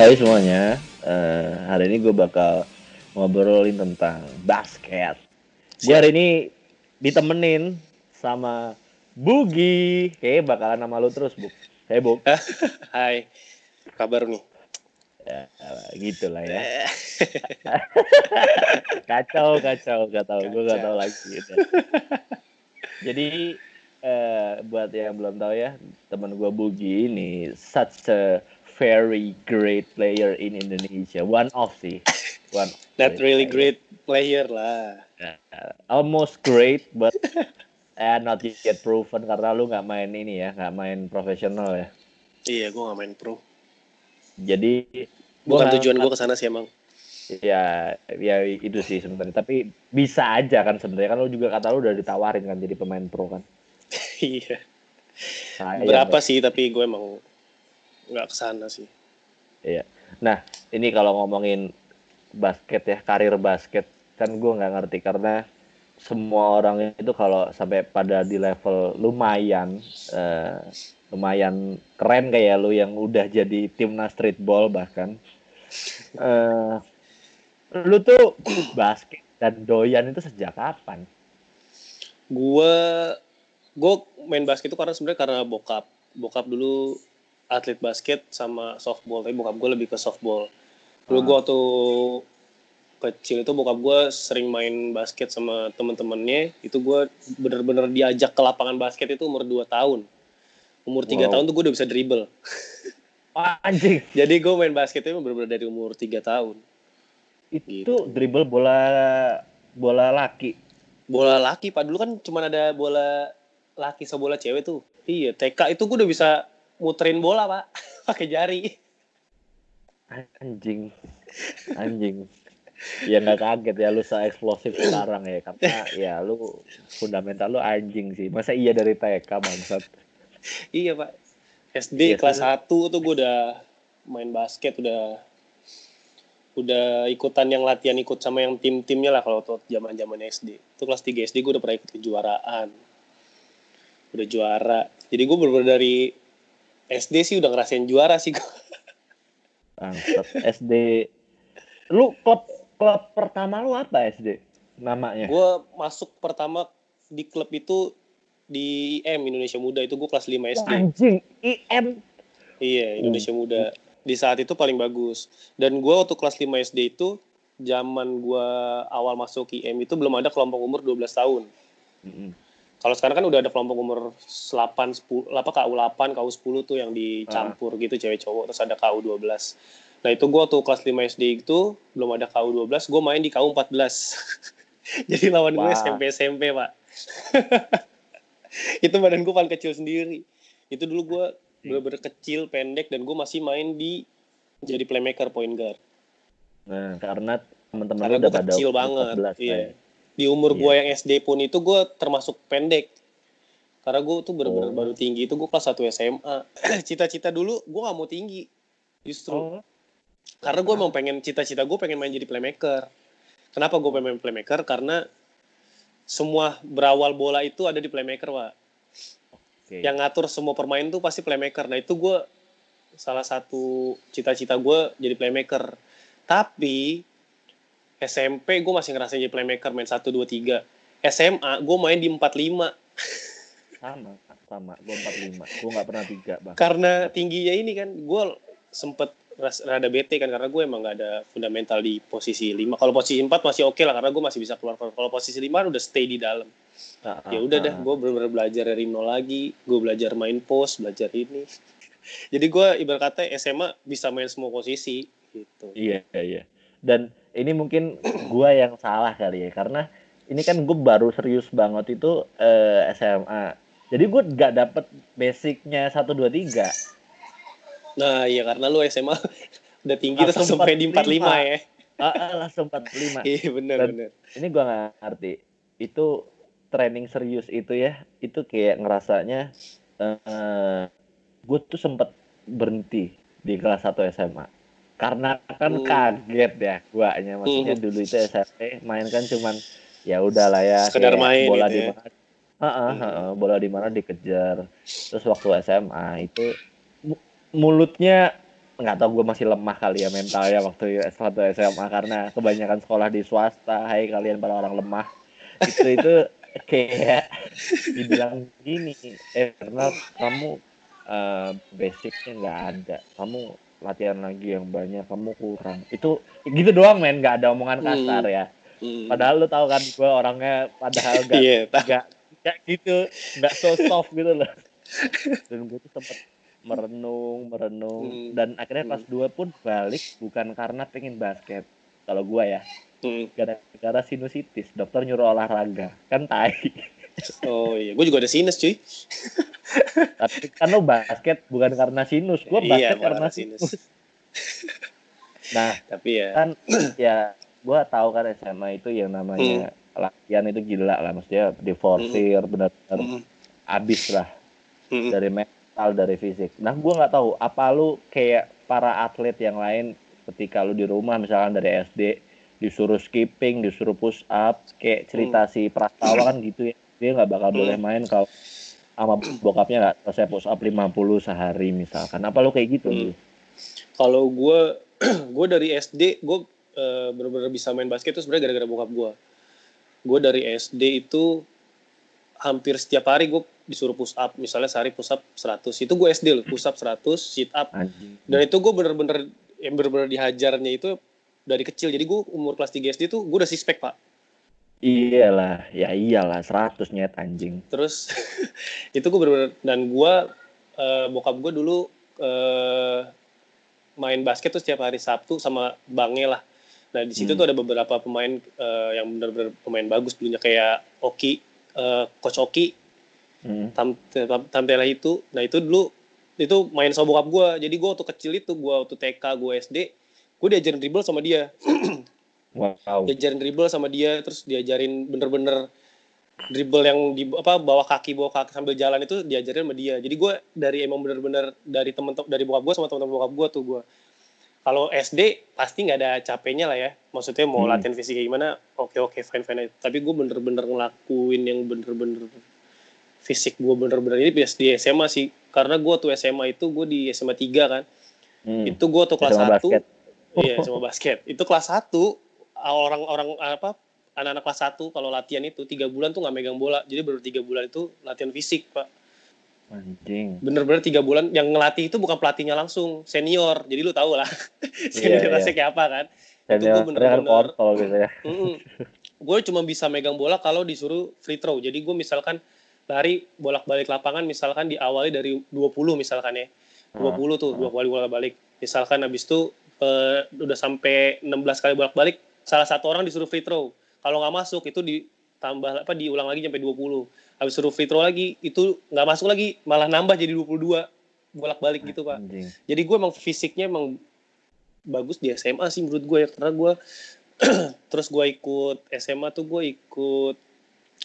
Hai semuanya, uh, hari ini gue bakal ngobrolin tentang basket. Gue hari ini ditemenin sama Bugi. Kayaknya bakalan nama lu terus, Bu. Hey, Bu. Hai, kabar nih? Ya, gitu lah ya. kacau, kacau, gak tau. Gue gak tau lagi. Gitu. Jadi, uh, buat yang belum tahu ya, teman gue Bugi ini such a very great player in Indonesia. One of sih. One. Not really player. great player lah. Uh, almost great, but eh, not yet proven karena lu nggak main ini ya, nggak main profesional ya. Iya, gue nggak main pro. Jadi bukan gua tujuan gue ke sana sih emang. Ya, ya itu sih sebenarnya. Tapi bisa aja kan sebenarnya kan lu juga kata lu udah ditawarin kan jadi pemain pro kan. iya. Berapa sih tapi gue emang nggak ke sana sih. Iya. Nah ini kalau ngomongin basket ya karir basket kan gue nggak ngerti karena semua orang itu kalau sampai pada di level lumayan uh, lumayan keren kayak lu yang udah jadi timnas streetball bahkan uh, lu tuh basket dan doyan itu sejak kapan? Gue gue main basket itu karena sebenarnya karena bokap bokap dulu atlet basket sama softball tapi bokap gue lebih ke softball. Dulu gue ah. waktu kecil itu bokap gue sering main basket sama temen-temennya. Itu gue bener-bener diajak ke lapangan basket itu umur 2 tahun. Umur tiga wow. tahun tuh gue udah bisa dribble. Anjing. Jadi gue main basket itu bener-bener dari umur 3 tahun. Itu gitu. dribble bola bola laki? Bola laki pak. Dulu kan cuma ada bola laki sama bola cewek tuh. Iya TK itu gue udah bisa muterin bola pak. Pakai jari. Anjing. Anjing. Ya nggak kaget ya lu se eksplosif sekarang ya karena ya lu fundamental lu anjing sih. Masa iya dari TK bangsat? Iya pak. SD ya, kelas satu tuh gue udah main basket udah udah ikutan yang latihan ikut sama yang tim-timnya lah kalau tuh zaman zaman SD itu kelas 3 SD gue udah pernah ikut kejuaraan. Udah juara. Jadi gue bener, -bener dari SD sih udah ngerasain juara sih gue. SD. Lu klub klub pertama lu apa SD namanya? Gue masuk pertama di klub itu di IM Indonesia Muda itu gue kelas 5 SD. Anjing, IM. Iya, Indonesia hmm. Muda. Di saat itu paling bagus. Dan gue waktu kelas 5 SD itu zaman gue awal masuk IM itu belum ada kelompok umur 12 tahun. -hmm kalau sekarang kan udah ada kelompok umur 8, 10, apa KU 8, KU 10 tuh yang dicampur uh. gitu cewek cowok, terus ada KU 12. Nah itu gue tuh kelas 5 SD itu belum ada KU 12, gue main di KU 14. Jadi lawan gue SMP SMP pak. itu badan gue paling kecil sendiri. Itu dulu gue bener-bener kecil, pendek, dan gue masih main di jadi playmaker point guard. Nah karena teman-teman udah pada kecil banget. 14, iya. Ya di umur yeah. gue yang SD pun itu gue termasuk pendek karena gue tuh bener-bener oh. baru tinggi itu gue kelas 1 SMA cita-cita dulu gue gak mau tinggi justru oh. karena gue emang pengen cita-cita gue pengen main jadi playmaker kenapa gue pengen main playmaker karena semua berawal bola itu ada di playmaker pak okay. yang ngatur semua permain tuh pasti playmaker nah itu gue salah satu cita-cita gue jadi playmaker tapi SMP gue masih ngerasain jadi playmaker main 1, 2, 3. SMA gue main di 45. sama, sama. Gue 45. Gue gak pernah 3 bahkan. Karena tingginya ini kan, gue sempet rada bete kan karena gue emang gak ada fundamental di posisi 5. Kalau posisi 4 masih oke okay lah karena gue masih bisa keluar. Kalau posisi 5 udah stay di dalam. Ah, ya udah ah, dah, gue bener-bener belajar dari nol lagi. Gue belajar main post, belajar ini. Jadi gue ibarat kata SMA bisa main semua posisi gitu. Iya, iya. Dan ini mungkin gue yang salah kali ya karena ini kan gue baru serius banget itu uh, eh, SMA jadi gue gak dapet basicnya satu dua tiga. Nah iya karena lu SMA udah tinggi terus langsung sampai di empat lima ya. Ah, ah langsung empat lima. Iya benar benar ini gue gak ngerti. Itu training serius itu ya itu kayak ngerasanya uh, eh, gue tuh sempet berhenti di kelas 1 SMA karena kan hmm. kaget ya guanya maksudnya hmm. dulu itu SMP main kan cuman ya udahlah ya sekedar main bola gitu di mana ya. uh, uh, uh, uh, bola di mana dikejar terus waktu SMA itu mulutnya nggak tahu gue masih lemah kali ya mentalnya waktu waktu SMA karena kebanyakan sekolah di swasta hai kalian para orang lemah itu itu kayak dibilang gini eh karena kamu uh, basicnya nggak ada kamu latihan lagi yang banyak kamu kurang. Itu gitu doang men. Nggak ada omongan kasar ya. Hmm. padahal lu tahu kan gue orangnya padahal gak yeah, gak, gak gitu nggak so soft gitu loh. Dan gue tuh sempet merenung merenung. Hmm. dan akhirnya pas hmm. dua pun balik bukan karena pengen basket kalau gue ya. Hmm. gara-gara sinusitis dokter nyuruh olahraga. Kan tai oh iya gue juga ada sinus cuy tapi kan lo basket bukan karena sinus gue iya, basket iya, karena sinus nah tapi ya kan ya gue tahu kan SMA itu yang namanya hmm. latihan itu gila lah maksudnya diforsir hmm. benar-benar hmm. abis lah hmm. dari mental dari fisik nah gue nggak tahu apa lu kayak para atlet yang lain ketika lu di rumah misalnya dari SD disuruh skipping disuruh push up kayak cerita hmm. si Prastawa kan gitu ya dia nggak bakal hmm. boleh main kalau sama bokapnya nggak. Selesai push up 50 sehari misalkan. Apa lo kayak gitu? Hmm. kalau gue gue dari SD gue uh, benar-benar bisa main basket itu sebenarnya gara-gara bokap gue gue dari SD itu hampir setiap hari gue disuruh push up. Misalnya sehari push up 100 itu gue SD loh push up 100 sit up. Anjing. dan itu gue bener-bener yang bener-bener dihajarnya itu dari kecil. Jadi gue umur kelas 3 SD tuh gue udah sispek pak Iyalah, ya iyalah, seratus nyet anjing. Terus itu gue bener-bener dan gue uh, bokap gue dulu uh, main basket tuh setiap hari Sabtu sama bangnya lah. Nah di situ hmm. tuh ada beberapa pemain uh, yang benar-benar pemain bagus dulunya kayak Oki, uh, coach Oki, hmm. tam, tam, Tamtela itu. Nah itu dulu itu main sama bokap gue. Jadi gue waktu kecil itu gue waktu TK gue SD, gue diajarin dribble sama dia. Wow. Diajarin dribble sama dia, terus diajarin bener-bener dribble yang di apa bawah kaki bawah kaki sambil jalan itu diajarin sama dia. Jadi gue dari emang bener-bener dari temen dari bokap gue sama teman-teman bokap gue tuh gue. Kalau SD pasti nggak ada capeknya lah ya. Maksudnya mau hmm. latihan fisik kayak gimana, oke oke fine fine. Tapi gue bener-bener ngelakuin yang bener-bener fisik gue bener-bener ini di SMA sih. Karena gue tuh SMA itu gue di SMA 3 kan. Hmm. Itu gue tuh kelas satu. Iya, sama basket. Itu kelas satu orang-orang apa anak-anak kelas satu kalau latihan itu tiga bulan tuh nggak megang bola. Jadi baru tiga bulan itu latihan fisik pak. Anjing. Bener-bener tiga bulan yang ngelatih itu bukan pelatihnya langsung senior. Jadi lu tau lah senior yeah, yeah. kayak apa kan senior, itu gue bener-bener kalau gitu ya. Gue cuma bisa megang bola kalau disuruh free throw. Jadi gue misalkan lari bolak-balik lapangan misalkan diawali dari 20 misalkan ya. 20 hmm. tuh dua kali bolak-balik. Misalkan habis itu uh, udah sampai 16 kali bolak-balik salah satu orang disuruh free throw kalau nggak masuk itu ditambah apa diulang lagi sampai 20 habis suruh free throw lagi itu nggak masuk lagi malah nambah jadi 22 bolak-balik gitu pak Anjing. jadi gue emang fisiknya emang bagus di SMA sih menurut gue ya karena gue terus gue ikut SMA tuh gue ikut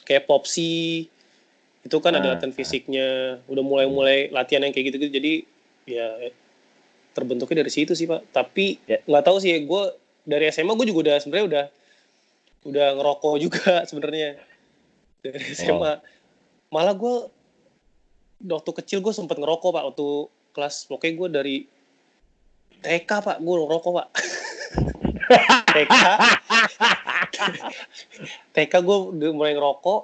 kayak popsi itu kan ada ah, latihan ah. fisiknya udah mulai-mulai latihan yang kayak gitu-gitu jadi ya terbentuknya dari situ sih pak tapi ya. nggak ya. tahu sih gue dari SMA gue juga udah sebenarnya udah udah ngerokok juga sebenarnya dari SMA. Oh. Malah gue waktu kecil gue sempet ngerokok pak waktu kelas pokoknya gue dari TK pak gue ngerokok pak. TK TK gue mulai ngerokok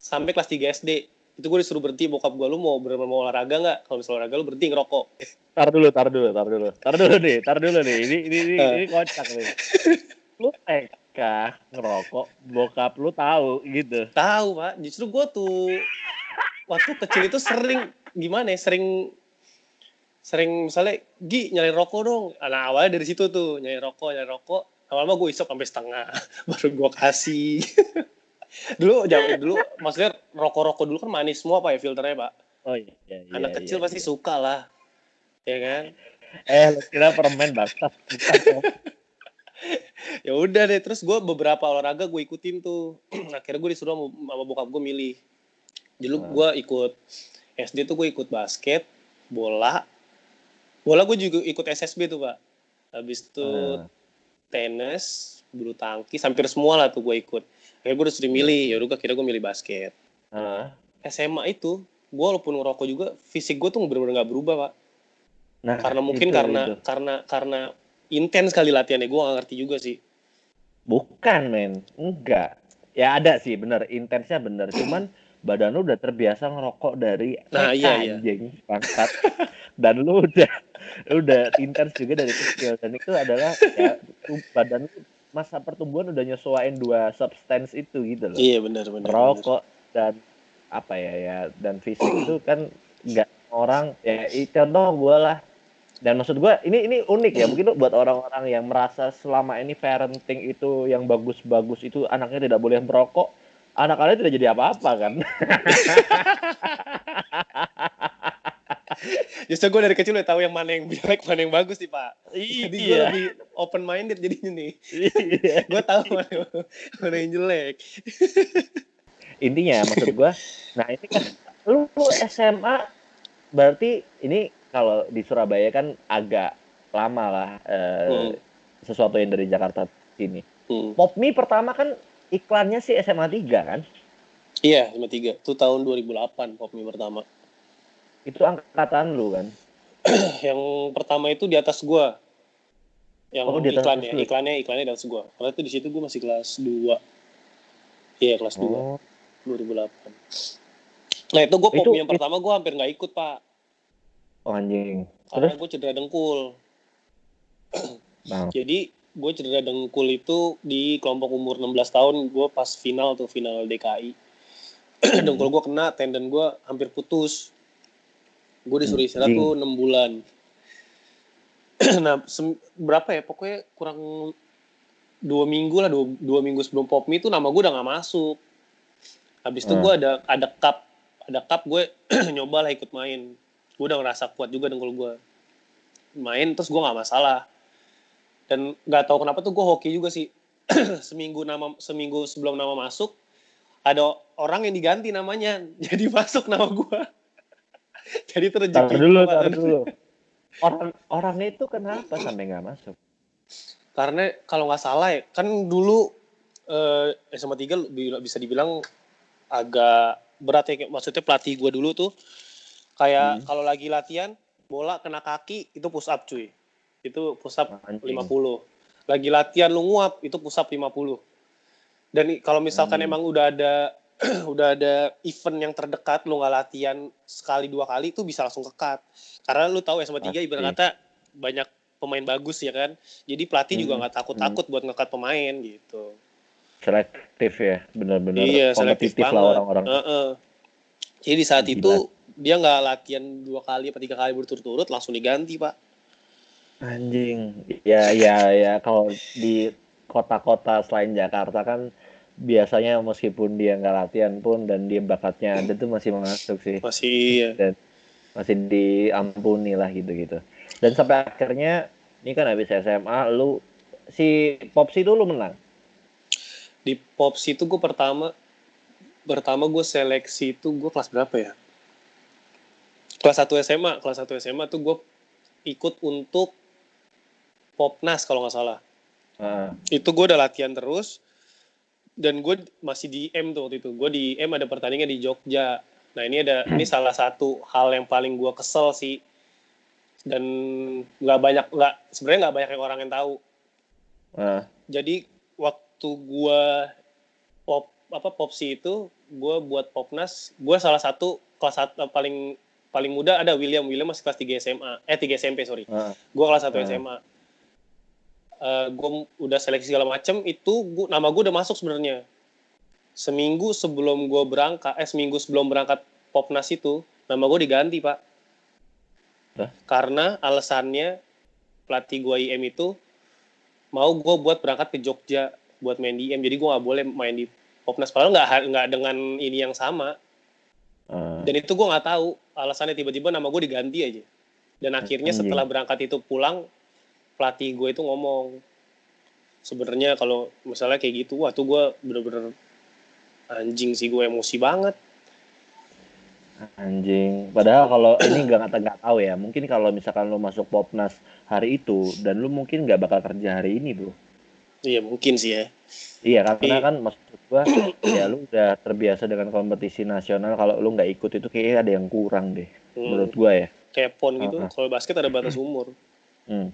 sampai kelas 3 SD itu gue disuruh berhenti bokap gue lu mau bener mau olahraga nggak? Kalau misalnya olahraga lu berhenti ngerokok. Tar dulu tar dulu tar dulu. Tar dulu nih tar dulu nih. Ini ini ini, uh. ini kocak nih. Lu TK ngerokok bokap lu tahu gitu. Tahu pak. Justru gue tuh waktu kecil itu sering gimana ya sering sering misalnya Gi nyari rokok dong. Nah awalnya dari situ tuh nyari rokok nyari rokok. Awalnya gue isap sampai setengah baru gue kasih dulu jauh dulu maksudnya rokok-rokok dulu kan manis semua pak ya filternya pak. Oh iya, iya anak iya, kecil iya, pasti iya. suka lah ya kan? Eh kira permen basta ya udah deh terus gue beberapa olahraga gue ikutin tuh. Akhirnya gue disuruh sama bokap gue milih. Dulu hmm. gue ikut SD tuh gue ikut basket bola. Bola gue juga ikut SSB tuh pak. Habis itu hmm. tenis bulu tangkis hampir semua lah tuh gue ikut akhirnya gue udah sering milih ya udah kira gue milih basket uh. SMA itu gue walaupun ngerokok juga fisik gue tuh bener-bener gak berubah pak Nah, karena mungkin itu, karena itu. karena karena intens kali latihannya gue gak ngerti juga sih bukan men, enggak. Ya ada sih, bener. Intensnya bener. Cuman badan lu udah terbiasa ngerokok dari Nah, iya, iya. anjing pangkat dan lu udah lu udah intens juga dari kecil dan itu adalah ya badan lu masa pertumbuhan udah nyesuaiin dua substance itu gitu loh. Iya benar benar rokok dan apa ya ya dan fisik itu kan nggak orang ya contoh gue lah. Dan maksud gue ini ini unik ya mungkin buat orang-orang yang merasa selama ini parenting itu yang bagus-bagus itu anaknya tidak boleh merokok anak kalian tidak jadi apa-apa kan Justru gue dari kecil udah tahu yang mana yang jelek, mana yang bagus sih pak. Jadi gue Iya. lebih open minded jadinya nih. Iya. Gue tahu mana, mana yang jelek. intinya maksud gue nah ini kan lu, lu SMA berarti ini kalau di Surabaya kan agak lama lah eh, Hmm. sesuatu yang dari Jakarta sini Hmm. Popmi pertama kan iklannya sih SMA 3 kan Iya, 53. Itu tahun 2008 Popmi pertama. Itu angkatan lu kan yang pertama itu di atas gua. Yang Oh, di atas iklannya, lu. iklannya, iklannya di atas gua. Karena itu di situ gua masih kelas 2. Iya, kelas 2. oh 2008. Nah, itu gua Itu- Popmi yang pertama gua hampir nggak ikut, Pak. oh, anjing Karena terus gua cedera dengkul. bang Jadi gue cedera dengkul itu di kelompok umur 16 tahun gue pas final tuh final DKI. dengkul gue kena, tendon gue hampir putus. Gue disuruh istirahat tuh 6 bulan. nah, berapa ya? Pokoknya kurang dua minggu lah, dua, dua minggu sebelum Popmi itu nama gue udah nggak masuk. Habis itu Hmm. gue ada ada cup, ada cup gue nyoba lah ikut main. Gue udah ngerasa kuat juga dengkul gue. Main terus gue nggak masalah dan nggak tahu kenapa tuh gue hoki juga sih seminggu nama seminggu sebelum nama masuk ada orang yang diganti namanya jadi masuk nama gue jadi itu tar dulu tar dulu orang orang itu kenapa sampai nggak masuk karena kalau nggak salah ya kan dulu eh, SMA 3 bi- bisa dibilang agak berat ya maksudnya pelatih gue dulu tuh kayak Hmm. kalau lagi latihan bola kena kaki itu push up cuy itu push up Anjing. 50. Lagi latihan lu nguap itu push up 50. Dan kalau misalkan Hmm. emang udah ada udah ada event yang terdekat lu nggak latihan sekali dua kali itu bisa langsung kekat. Karena lu tahu SMA 3 Pasti. ibarat kata banyak pemain bagus ya kan. Jadi pelatih juga Hmm. nggak takut-takut buat ngekat pemain gitu. selektif ya benar-benar iya, selektif kompetitif banget. lah orang-orang Heeh. Jadi di saat Gila. itu dia nggak latihan dua kali atau tiga kali berturut-turut langsung diganti, Pak. Anjing, ya ya ya kalau di kota-kota selain Jakarta kan biasanya meskipun dia nggak latihan pun dan dia bakatnya ada tuh masih masuk sih, Masih iya. masih diampuni lah gitu-gitu. Dan sampai akhirnya ini kan habis SMA lu si Popsi itu lu menang. di Pops itu gue pertama pertama gue seleksi itu gue kelas berapa ya kelas 1 SMA kelas 1 SMA tuh gue ikut untuk Popnas kalau nggak salah Heeh. itu gue udah latihan terus dan gue masih di M tuh waktu itu. Gue di M ada pertandingan di Jogja. Nah ini ada ini salah satu hal yang paling gue kesel sih. Dan nggak banyak nggak sebenarnya nggak banyak yang orang yang tahu. Heeh. jadi waktu gua pop apa popsi itu gua buat popnas gua salah satu kelas satu eh, paling paling muda ada William. William masih kelas 3 SMA eh 3 SMP sorry. Heeh. gua kelas 1 Hmm. SMA Eh gua udah seleksi segala macem itu gua, nama gua udah masuk sebenarnya. Seminggu sebelum gua berangkat eh seminggu sebelum berangkat popnas itu nama gua diganti pak. Hah? karena alasannya pelatih gua IM itu mau gue buat berangkat ke Jogja buat main di IM jadi gue nggak boleh main di Popnas. Padahal nggak nggak dengan ini yang sama. Heeh. dan itu gue nggak tahu. Alasannya tiba-tiba nama gue diganti aja. Dan akhirnya setelah berangkat itu pulang pelatih gue itu ngomong sebenarnya kalau misalnya kayak gitu wah tuh gue bener-bener anjing sih gue emosi banget Anjing. Padahal kalau ini nggak nggak nggak tahu ya. Mungkin kalau misalkan lu masuk Popnas hari itu dan lu mungkin nggak bakal kerja hari ini, bro. iya mungkin sih ya Iya karena Iya. kan maksud gua ya lu udah terbiasa dengan kompetisi nasional kalau lu nggak ikut itu kayaknya ada yang kurang deh Hmm. menurut gua ya. kayak pon gitu. Uh-uh. Kalau basket ada batas umur. Hmm.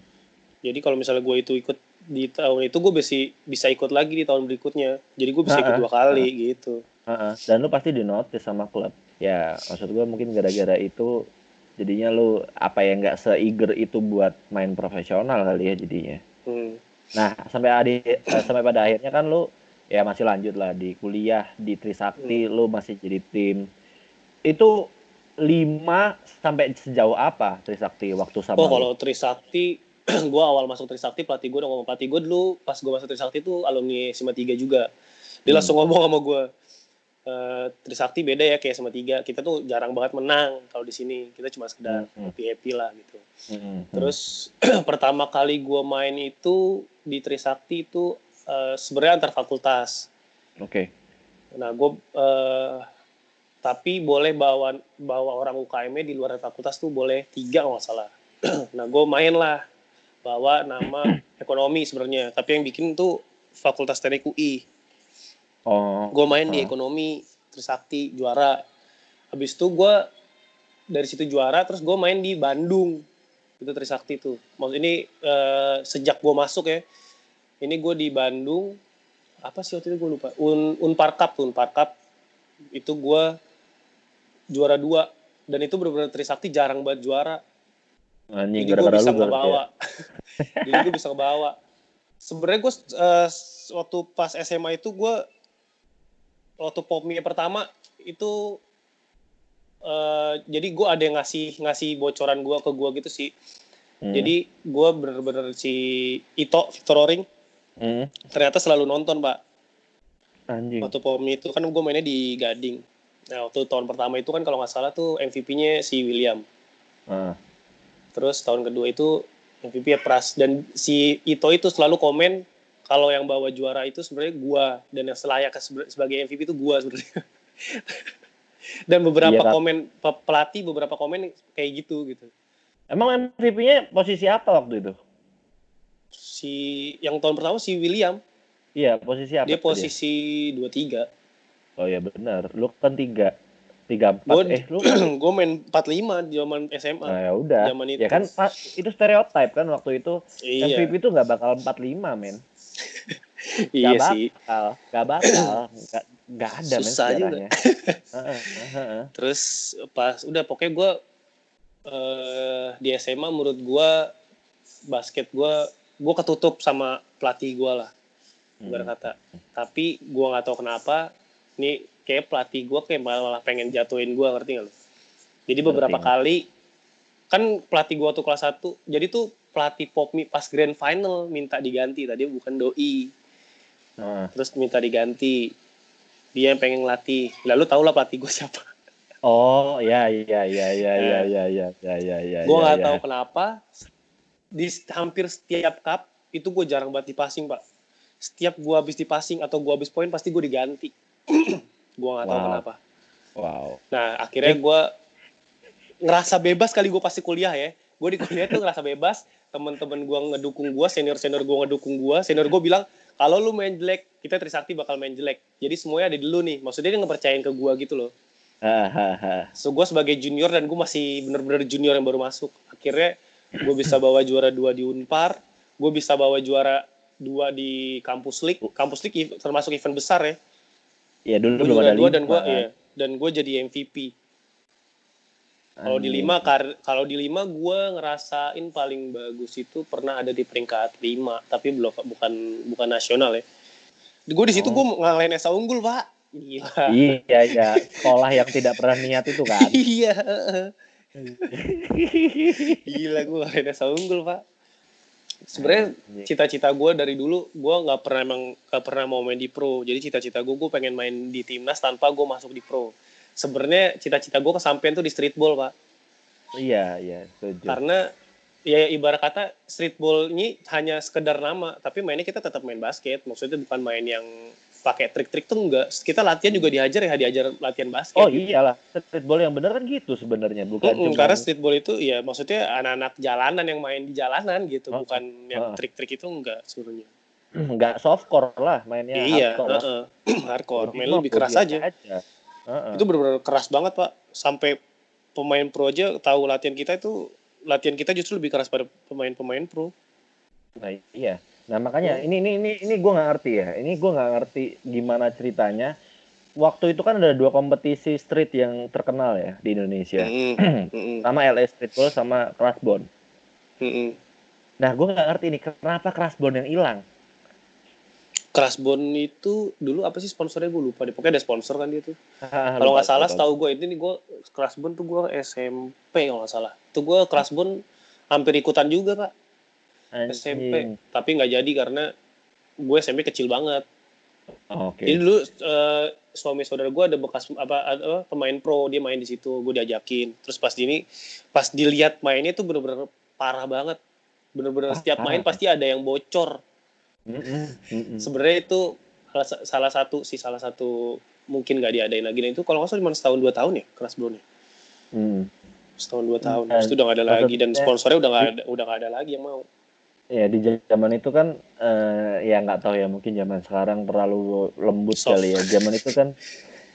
Jadi kalau misalnya gue itu ikut di tahun itu gue bisa bisa ikut lagi di tahun berikutnya. Jadi gue bisa ikut dua kali gitu. Heeh. Dan lu pasti di notice sama klub. Ya, maksud gue mungkin gara-gara itu jadinya lu apa ya nggak se-eager itu buat main profesional kali ya jadinya. Hmm. Nah, sampai adi, eh, sampai pada akhirnya kan lu ya masih lanjut lah di kuliah di Trisakti lu masih jadi tim. Itu 5 sampai sejauh apa Trisakti waktu sama Oh kalau Trisakti, gue awal masuk Trisakti pelatih gue udah ngomong pelatih gue dulu pas gue masuk Trisakti itu alumni SMA 3 juga. Dia Hmm. langsung ngomong sama gue, e, Trisakti beda ya kayak SMA 3. Kita tuh jarang banget menang kalau di sini. Kita cuma sekedar Hmm. happy happy lah gitu. Hmm, hmm. Terus pertama kali gue main itu di Trisakti itu eh, sebenarnya antar fakultas. Oke. Nah gue eh, tapi boleh bawa bawa orang UKM di luar fakultas tuh boleh tiga nggak salah. nah gue main lah bawa nama ekonomi sebenarnya. Tapi yang bikin tuh fakultas teknik UI. Oh. Gue main di Ah. ekonomi Trisakti juara. Habis itu gue dari situ juara terus gue main di Bandung itu Trisakti tuh. Maksud ini eh, sejak gue masuk ya. Ini gue di Bandung apa sih waktu itu gue lupa. Un Unpar Cup tuh Unpar Cup itu gue juara dua dan itu benar-benar Trisakti jarang banget juara. Anjing Jadi gue gara-gara bisa lu ya. Jadi gue bisa ngebawa. Sebenarnya gue eh, waktu pas SMA itu gue waktu popmi pertama itu eh, jadi gue ada yang ngasih ngasih bocoran gue ke gue gitu sih. Hmm. Jadi gue bener-bener si Ito Victor Roring Hmm. ternyata selalu nonton pak. Anjing. Waktu popmi itu kan gue mainnya di Gading. Nah waktu tahun pertama itu kan kalau nggak salah tuh MVP-nya si William. Ah. Terus tahun kedua itu MVP ya Pras dan si Ito itu selalu komen kalau yang bawa juara itu sebenarnya gua dan yang selayak sebagai MVP itu gua sebenarnya. dan beberapa Iya, komen pe- pelatih beberapa komen kayak gitu gitu. Emang MVP-nya posisi apa waktu itu? Si yang tahun pertama si William Iya, posisi apa? dia posisi 23. Oh ya benar. Lu kan tiga, tiga empat. Gua eh lu gua main 45 di zaman SMA. Nah, ya udah. Zaman itu. Ya kan itu stereotip kan waktu itu iya. MVP itu nggak bakal 45 men. Iya Gak sih. bakal, gak bakal, nggak nggak ada men Susah juga. Heeh, heeh. Terus pas udah pokoknya gue eh di SMA menurut gue basket gue gue ketutup sama pelatih gue lah Hmm. kata. Tapi gue nggak tahu kenapa nih kayak pelatih gue kayak malah pengen jatuhin gue ngerti gak lu? Jadi beberapa Ngerti. kali kan pelatih gue tuh kelas 1 jadi tuh pelatih popmi pas grand final minta diganti tadi bukan doi Heeh. terus minta diganti dia yang pengen ngelatih lalu tau lah pelatih gue siapa Oh ya ya ya ya ya ya ya ya ya ya. gue ya, nggak ya. tahu kenapa di hampir setiap cup itu gue jarang banget di passing pak setiap gue habis di passing atau gue habis poin pasti gue diganti gue nggak tahu Wow. kenapa Wow. nah akhirnya gue ngerasa bebas kali gue pasti kuliah ya gue di kuliah tuh ngerasa bebas teman-teman gue ngedukung gue senior senior gue ngedukung gue senior gue bilang kalau lu main jelek kita Trisakti bakal main jelek jadi semuanya ada di lu nih maksudnya dia ngepercayain ke gue gitu loh. So gue sebagai junior dan gue masih bener-bener junior yang baru masuk. Akhirnya gue bisa bawa juara dua di Unpar, gue bisa bawa juara dua di kampus league. Kampus league termasuk event besar ya. Ya dulu Gue belum ada dua lima. dan gue kan. ya, dan gue jadi MVP. Kalau di lima kar- kalau di lima gue ngerasain paling bagus itu pernah ada di peringkat lima, tapi belum bukan bukan nasional ya. Gue di situ Oh. gue ngalahin Esa Unggul pak. Gila. Iya ya sekolah yang tidak pernah niat itu kan. Iya. Gila gue ngalahin Esa Unggul pak. Sebenarnya Iya. cita-cita gue dari dulu gue nggak pernah emang nggak pernah mau main di pro jadi cita-cita gue gue pengen main di timnas tanpa gue masuk di pro sebenarnya cita-cita gue kesampaian tuh di streetball pak Iya iya setuju. karena ya ibarat kata streetball ini hanya sekedar nama tapi mainnya kita tetap main basket maksudnya bukan main yang pakai trik-trik tuh enggak kita latihan juga diajar ya diajar latihan basket Oh iyalah, streetball yang benar kan gitu sebenarnya, bukan cuma karena streetball itu ya maksudnya anak-anak jalanan yang main di jalanan gitu Oh, bukan yang oh. trik-trik itu enggak sebenarnya nggak softcore lah mainnya. iya hardcore hardcore Jadi main lebih keras biasa aja Heeh. itu benar-benar keras banget pak sampai pemain pro aja tahu latihan kita itu latihan kita justru lebih keras pada pemain-pemain pro. Nah iya. Nah makanya ini ini ini ini gue nggak ngerti ya. Ini gue nggak ngerti gimana ceritanya. Waktu itu kan ada dua kompetisi street yang terkenal ya di Indonesia. Mm -mm. sama LA Streetball sama Crossbone. Mm -mm. Nah gue nggak ngerti nih kenapa Crossbone yang hilang. Crossbone itu dulu apa sih sponsornya gue lupa deh. Pokoknya ada sponsor kan dia tuh. Kalau nggak salah, setahu gue ini nih gue Crossbone tuh gue SMP kalau nggak salah. Tuh gue Crossbone hampir ikutan juga pak Anjing. SMP. Tapi nggak jadi karena gue SMP kecil banget. Oke. Jadi dulu eh, suami saudara gue ada bekas apa, ada pemain pro dia main di situ. Gue diajakin. Terus pas ini pas dilihat mainnya tuh bener-bener parah banget. Bener-bener Ah, setiap parah. main pasti ada yang bocor. Mm-mm, mm-mm. Sebenarnya itu salah, satu sih salah satu mungkin nggak diadain lagi. Nah itu kalau nggak salah cuma setahun dua tahun ya keras nya Mm. setahun dua tahun. Dan Terus itu udah nggak ada lagi dan sponsornya udah nggak ada udah nggak ada lagi yang mau. Ya di zaman itu kan eh, ya nggak tahu ya mungkin zaman sekarang terlalu lembut Soft. kali ya. Zaman itu kan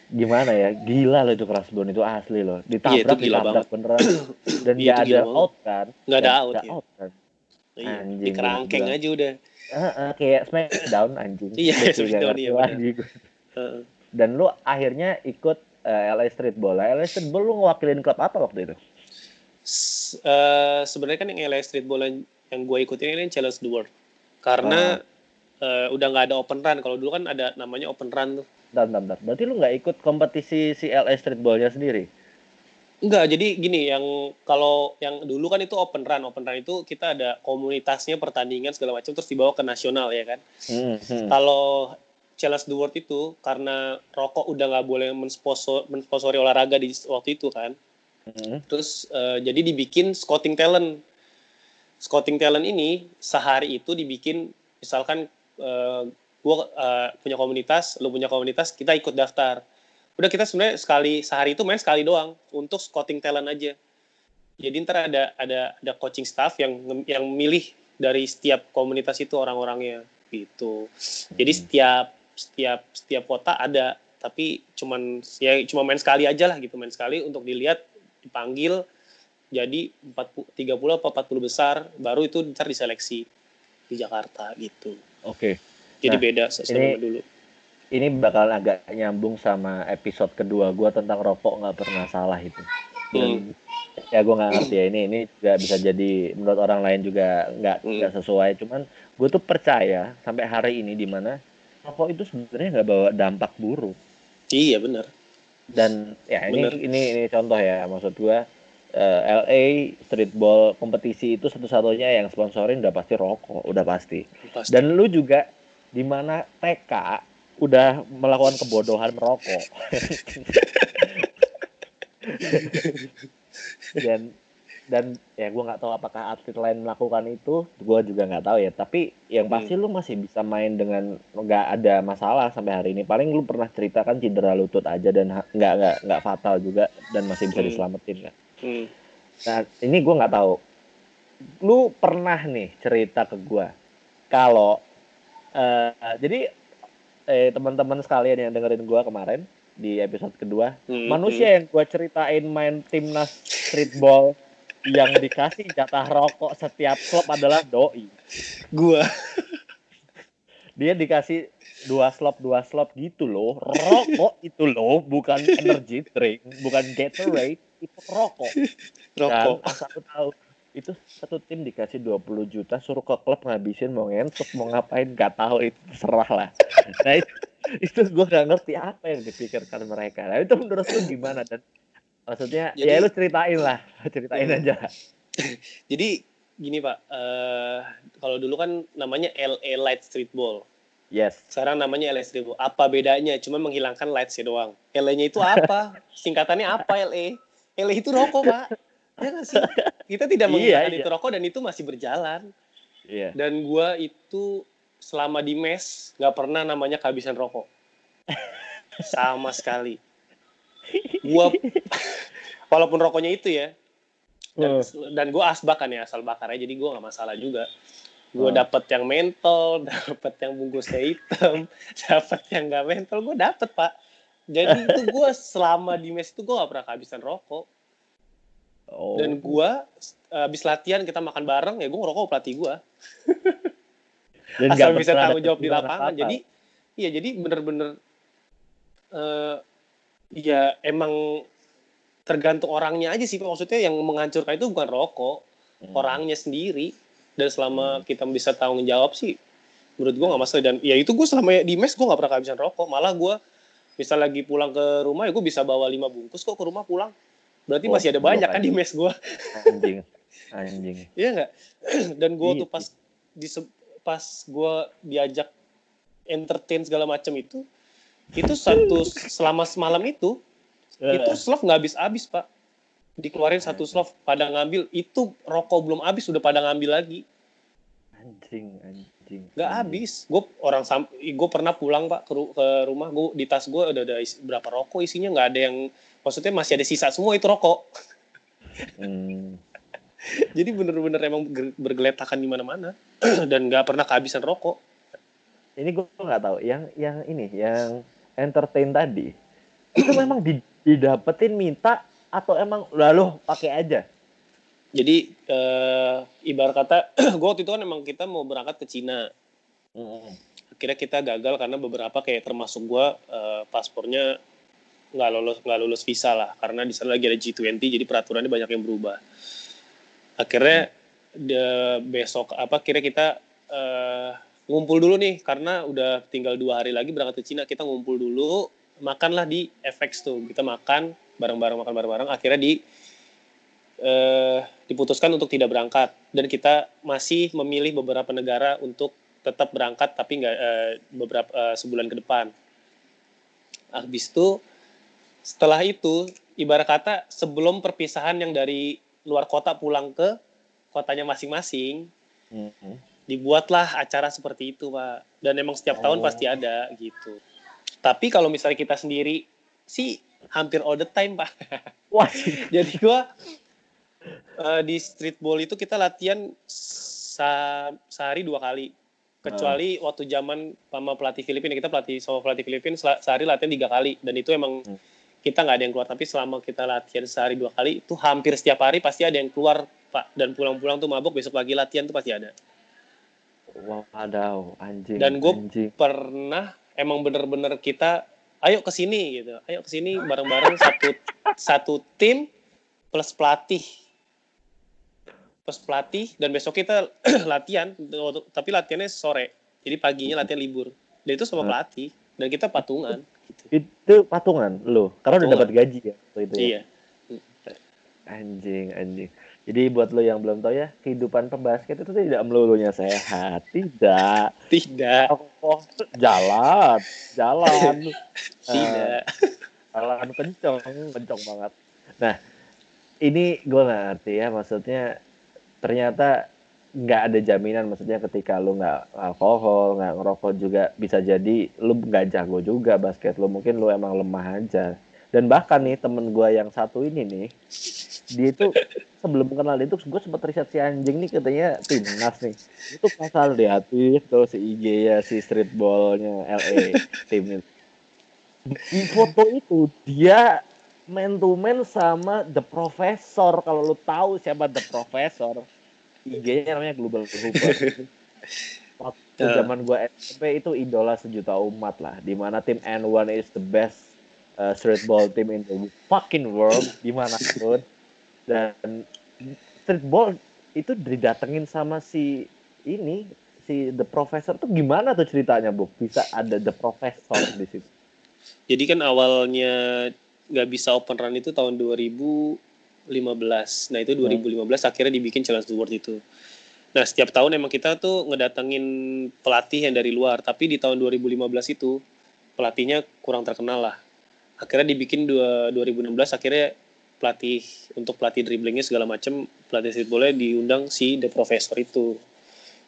gimana ya gila loh itu Crossbone itu asli loh ditabrak Iya, itu gila ditabrak beneran dan nggak itu ada banget. out kan Nggak ada out, ya. kan Iya, Anjing, di kerangkeng gila. aja udah. Heeh, kayak Smackdown anjing Iya, juga Smackdown, iya. Heeh. dan lu akhirnya ikut eh, LA Streetball LA Streetball lu ngewakilin klub apa waktu itu S- eh, sebenarnya kan yang LA Streetball yang, gue ikutin ini Challenge the World karena eh, udah nggak ada open run kalau dulu kan ada namanya open run tuh dan dan berarti lu nggak ikut kompetisi si LA Streetballnya sendiri Enggak, jadi gini, yang kalau yang dulu kan itu open run, open run itu kita ada komunitasnya, pertandingan segala macam, terus dibawa ke nasional ya kan. Hmm, hmm. Kalau Challenge the World itu karena rokok udah nggak boleh mensponsor, mensponsori olahraga di waktu itu kan, Hmm. terus eh, jadi dibikin scouting talent. Scouting talent ini sehari itu dibikin, misalkan eh, gua eh, punya komunitas, lu punya komunitas, kita ikut daftar. Udah kita sebenarnya sekali sehari itu main sekali doang untuk scouting talent aja. Jadi ntar ada ada ada coaching staff yang yang milih dari setiap komunitas itu orang-orangnya gitu. Jadi Hmm. setiap setiap setiap kota ada, tapi cuman ya cuma main sekali aja lah gitu, main sekali untuk dilihat dipanggil jadi 40 30 apa 40 besar baru itu ntar diseleksi di Jakarta gitu. Oke. Jadi Nah, beda sama dulu. ini bakal agak nyambung sama episode kedua gue tentang rokok nggak pernah salah itu. Dan, ya gue nggak ngerti ya ini ini juga bisa jadi menurut orang lain juga nggak Hmm. nggak sesuai. Cuman gue tuh percaya sampai hari ini di mana rokok itu sebenarnya nggak bawa dampak buruk. Iya benar. Dan ya ini ini ini contoh ya maksud gue eh, LA streetball kompetisi itu satu-satunya yang sponsorin udah pasti rokok udah pasti. Pasti. Dan lu juga di mana TK udah melakukan kebodohan merokok. dan dan ya gue nggak tahu apakah atlet lain melakukan itu, gue juga nggak tahu ya. Tapi yang pasti lu masih bisa main dengan nggak ada masalah sampai hari ini. Paling lu pernah ceritakan cedera lutut aja dan nggak nggak nggak fatal juga dan masih bisa Hmm. diselamatin kan. Hmm. Nah, ini gue nggak tahu. Lu pernah nih cerita ke gue kalau eh, jadi eh, teman-teman sekalian yang dengerin gue kemarin di episode kedua, Hmm. manusia yang gue ceritain main timnas streetball yang dikasih jatah rokok setiap klub adalah doi. Gua. Dia dikasih dua slop dua slop gitu loh. Rokok itu loh, bukan energy drink, bukan Gatorade, itu rokok. Rokok. Dan lu tahu itu satu tim dikasih 20 juta suruh ke klub ngabisin mau ngentuk mau ngapain gak tahu itu serah lah nah itu, itu gue gak ngerti apa yang dipikirkan mereka nah itu menurut lu gimana dan maksudnya Jadi- ya lu ceritain lah ceritain Hmm. aja Jadi gini Pak, eh kalau dulu kan namanya LA Light Streetball. yes Sekarang namanya LA Streetball. Apa bedanya? Cuma menghilangkan lights doang. LA-nya itu apa? Singkatannya apa LA? LA itu rokok, Pak. Ya nggak sih? Kita tidak Iya, menghilangkan iya. itu rokok dan itu masih berjalan. iya Dan gua itu selama di mes nggak pernah namanya kehabisan rokok. Sama sekali. Gua walaupun rokoknya itu ya, dan, dan gue asbak kan ya asal bakar aja jadi gue nggak masalah juga gue Hmm. dapet yang mentol dapet yang bungkusnya hitam dapet yang nggak mentol gue dapet pak jadi itu gue selama di mes itu gue gak pernah kehabisan rokok Oh. Dan gua habis latihan kita makan bareng ya gua ngerokok pelatih. Dan Asal bisa tanggung jawab di lapangan. Jadi iya jadi bener-bener uh, ya emang tergantung orangnya aja sih maksudnya yang menghancurkan itu bukan rokok hmm. orangnya sendiri dan selama hmm. kita bisa tanggung jawab sih menurut gue nggak masalah dan ya itu gue selama di mes gue nggak pernah kehabisan rokok malah gue misal lagi pulang ke rumah ya gue bisa bawa lima bungkus kok ke rumah pulang. Berarti oh, masih ada banyak kan di mes gue anjing. Anjing. Iya nggak? Dan gue tuh pas di pas gue diajak entertain segala macam itu itu satu selama semalam itu itu slov nggak habis-habis pak. Dikeluarin satu slov pada ngambil itu rokok belum habis sudah pada ngambil lagi. Anjing anjing nggak habis. Gue orang gue pernah pulang pak ke, ke rumah. Gue di tas gue udah ada isi, berapa rokok isinya. Nggak ada yang maksudnya masih ada sisa semua itu rokok. Hmm. jadi bener-bener emang bergeletakan di mana-mana. Dan nggak pernah kehabisan rokok. Ini gue nggak tahu. Yang yang ini yang entertain tadi itu memang di didapetin minta atau emang lalu pakai aja? Jadi uh, ibarat kata gue waktu itu kan emang kita mau berangkat ke Cina. Mm. Akhirnya kita gagal karena beberapa kayak termasuk gue uh, paspornya nggak lolos nggak lulus visa lah karena di sana lagi ada G20 jadi peraturannya banyak yang berubah. Akhirnya de, besok apa kira kita uh, ngumpul dulu nih karena udah tinggal dua hari lagi berangkat ke Cina kita ngumpul dulu makanlah di FX tuh kita makan bareng-bareng makan bareng-bareng akhirnya di eh, diputuskan untuk tidak berangkat dan kita masih memilih beberapa negara untuk tetap berangkat tapi nggak eh, beberapa eh, sebulan ke depan habis itu setelah itu ibarat kata sebelum perpisahan yang dari luar kota pulang ke kotanya masing-masing mm-hmm. dibuatlah acara seperti itu pak dan emang setiap oh. tahun pasti ada gitu tapi kalau misalnya kita sendiri sih hampir all the time pak. Wah. Jadi gua uh, di streetball itu kita latihan se sehari dua kali. Kecuali hmm. waktu zaman sama pelatih Filipina kita pelatih sama pelatih Filipina sehari latihan tiga kali dan itu emang hmm. kita nggak ada yang keluar tapi selama kita latihan sehari dua kali itu hampir setiap hari pasti ada yang keluar pak dan pulang-pulang tuh mabuk besok lagi latihan tuh pasti ada. Wadaw, anjing. Dan gue pernah emang bener-bener kita ayo ke sini gitu ayo ke sini bareng-bareng satu satu tim plus pelatih plus pelatih dan besok kita latihan tapi latihannya sore jadi paginya latihan libur dan itu sama pelatih dan kita patungan gitu. itu patungan lo karena patungan. udah dapat gaji ya itu ya? iya anjing anjing jadi buat lo yang belum tahu ya, kehidupan pembasket itu tidak melulunya sehat, tidak. Tidak. Oh, jalan, jalan. tidak. Uh, jalan kenceng, kenceng banget. Nah, ini gue nggak ngerti ya, maksudnya ternyata nggak ada jaminan, maksudnya ketika lo nggak alkohol, nggak ngerokok juga bisa jadi lo nggak jago juga basket lo, mungkin lo emang lemah aja. Dan bahkan nih temen gue yang satu ini nih, dia itu sebelum kenal itu gue sempat riset si anjing nih katanya timnas nih. Itu pasal di hati tuh si IG ya si streetballnya LA tim di foto itu dia man to man sama The Professor. Kalau lu tahu siapa The Professor IG-nya namanya Global Hooper waktu uh. zaman gue SMP itu idola sejuta umat lah di mana tim N1 is the best uh, streetball team in the fucking world di mana pun. Dan streetball itu didatengin sama si ini si The Professor. Tuh gimana tuh ceritanya bu? Bisa ada The Professor di situ? Jadi kan awalnya nggak bisa open run itu tahun 2015 nah itu 2015 hmm. akhirnya dibikin challenge world itu nah setiap tahun emang kita tuh ngedatengin pelatih yang dari luar tapi di tahun 2015 itu pelatihnya kurang terkenal lah akhirnya dibikin dua, 2016 akhirnya pelatih untuk pelatih dribblingnya segala macam pelatih streetballnya diundang si the professor itu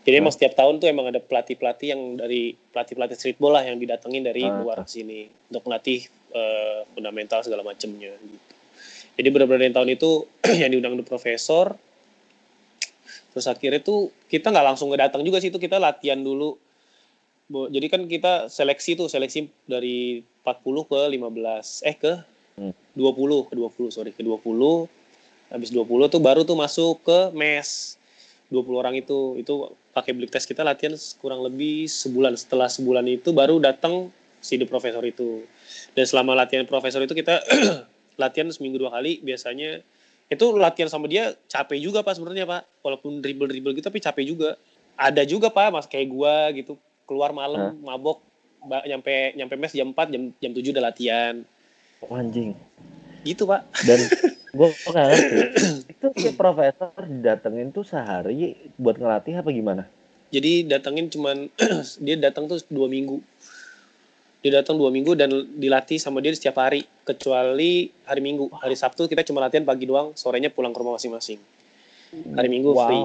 jadi hmm. emang setiap tahun tuh emang ada pelatih pelatih yang dari pelatih pelatih streetball lah yang didatengin dari hmm. luar sini untuk melatih uh, fundamental segala macamnya gitu. Jadi benar-benar yang tahun itu yang diundang the professor terus akhirnya tuh kita nggak langsung ngedatang juga sih itu kita latihan dulu. Jadi kan kita seleksi tuh seleksi dari 40 ke 15 eh ke 20 ke 20 sorry ke 20 habis 20 tuh baru tuh masuk ke mes 20 orang itu. Itu pakai blik tes kita latihan kurang lebih sebulan. Setelah sebulan itu baru datang si the profesor itu. Dan selama latihan profesor itu kita latihan seminggu dua kali biasanya itu latihan sama dia capek juga pak sebenarnya pak. Walaupun dribble dribble gitu tapi capek juga. Ada juga pak mas kayak gua gitu keluar malam huh? mabok nyampe nyampe mes jam 4 jam jam 7 udah latihan. Oh, anjing. Gitu pak. Dan gue ngerti itu si profesor didatengin tuh sehari buat ngelatih apa gimana? Jadi datengin cuman dia datang tuh dua minggu dia datang dua minggu dan dilatih sama dia setiap hari kecuali hari minggu. Hari sabtu kita cuma latihan pagi doang sorenya pulang ke rumah masing-masing. Hari minggu wow. free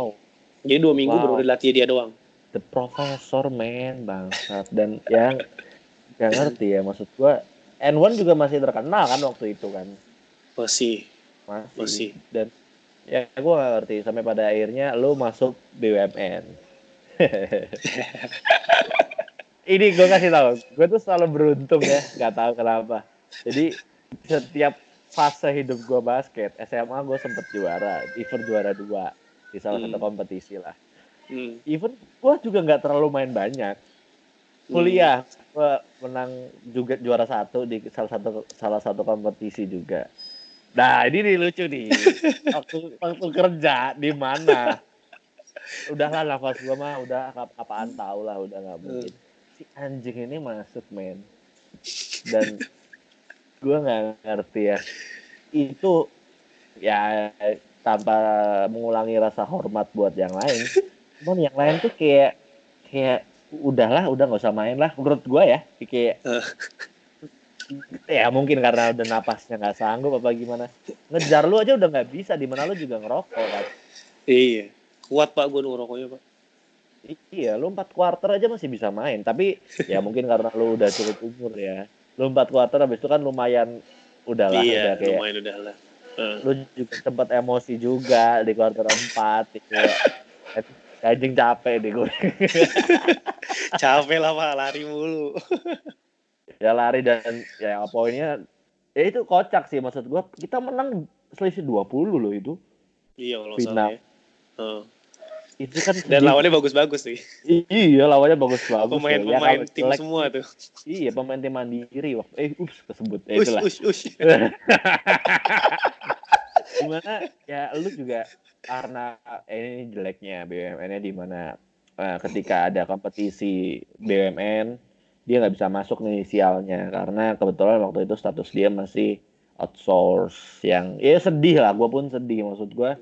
jadi dua minggu wow. baru dilatih dia doang. The professor man bangsat. Dan yang gak ngerti ya maksud gua N1 juga masih terkenal kan waktu itu kan? Masih. Masih, masih. dan ya gue gak ngerti sampai pada akhirnya lu masuk BUMN ini gue kasih tahu gue tuh selalu beruntung ya nggak tahu kenapa jadi setiap fase hidup gue basket SMA gue sempet juara event juara dua di salah hmm. satu kompetisi lah hmm. even gue juga nggak terlalu main banyak kuliah hmm. gue menang juga juara satu di salah satu salah satu kompetisi juga Nah ini nih lucu nih. waktu, waktu kerja di mana? Udah lah nafas gua mah udah apaan tau lah udah nggak mungkin. Si anjing ini masuk men. Dan gua nggak ngerti ya. Itu ya tanpa mengulangi rasa hormat buat yang lain. Cuman yang lain tuh kayak kayak udahlah udah nggak usah main lah menurut gua ya kayak ya mungkin karena udah napasnya nggak sanggup apa gimana ngejar lu aja udah nggak bisa di mana lu juga ngerokok kan iya kuat pak gue ngerokoknya pak iya lu empat quarter aja masih bisa main tapi ya mungkin karena lu udah cukup umur ya lu empat quarter habis itu kan lumayan udahlah iya, udah kayak lumayan udahlah uh. lu juga sempat emosi juga di quarter empat gitu Kajing capek deh gue. capek lah pak, lari mulu ya lari dan ya poinnya ya itu kocak sih maksud gua kita menang selisih 20 loh itu iya kalau salah ya. Uh. Itu kan dan lawannya bagus-bagus sih. Iya lawannya bagus-bagus pemain-pemain ya, tim semua tuh. Iya pemain tim mandiri waktu eh ups kesebut eh, ush, itulah. ush, ush. gimana? Ya lu juga karena eh, ini jeleknya BUMN-nya di mana uh, ketika ada kompetisi BUMN dia nggak bisa masuk nih inisialnya. Karena kebetulan waktu itu status dia masih outsource yang ya sedih lah gue pun sedih maksud gue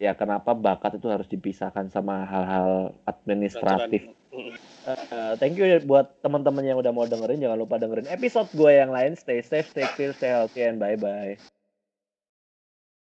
ya kenapa bakat itu harus dipisahkan sama hal-hal administratif? Uh, thank you buat teman-teman yang udah mau dengerin. Jangan lupa dengerin episode gue yang lain. Stay safe stay clear stay healthy and bye bye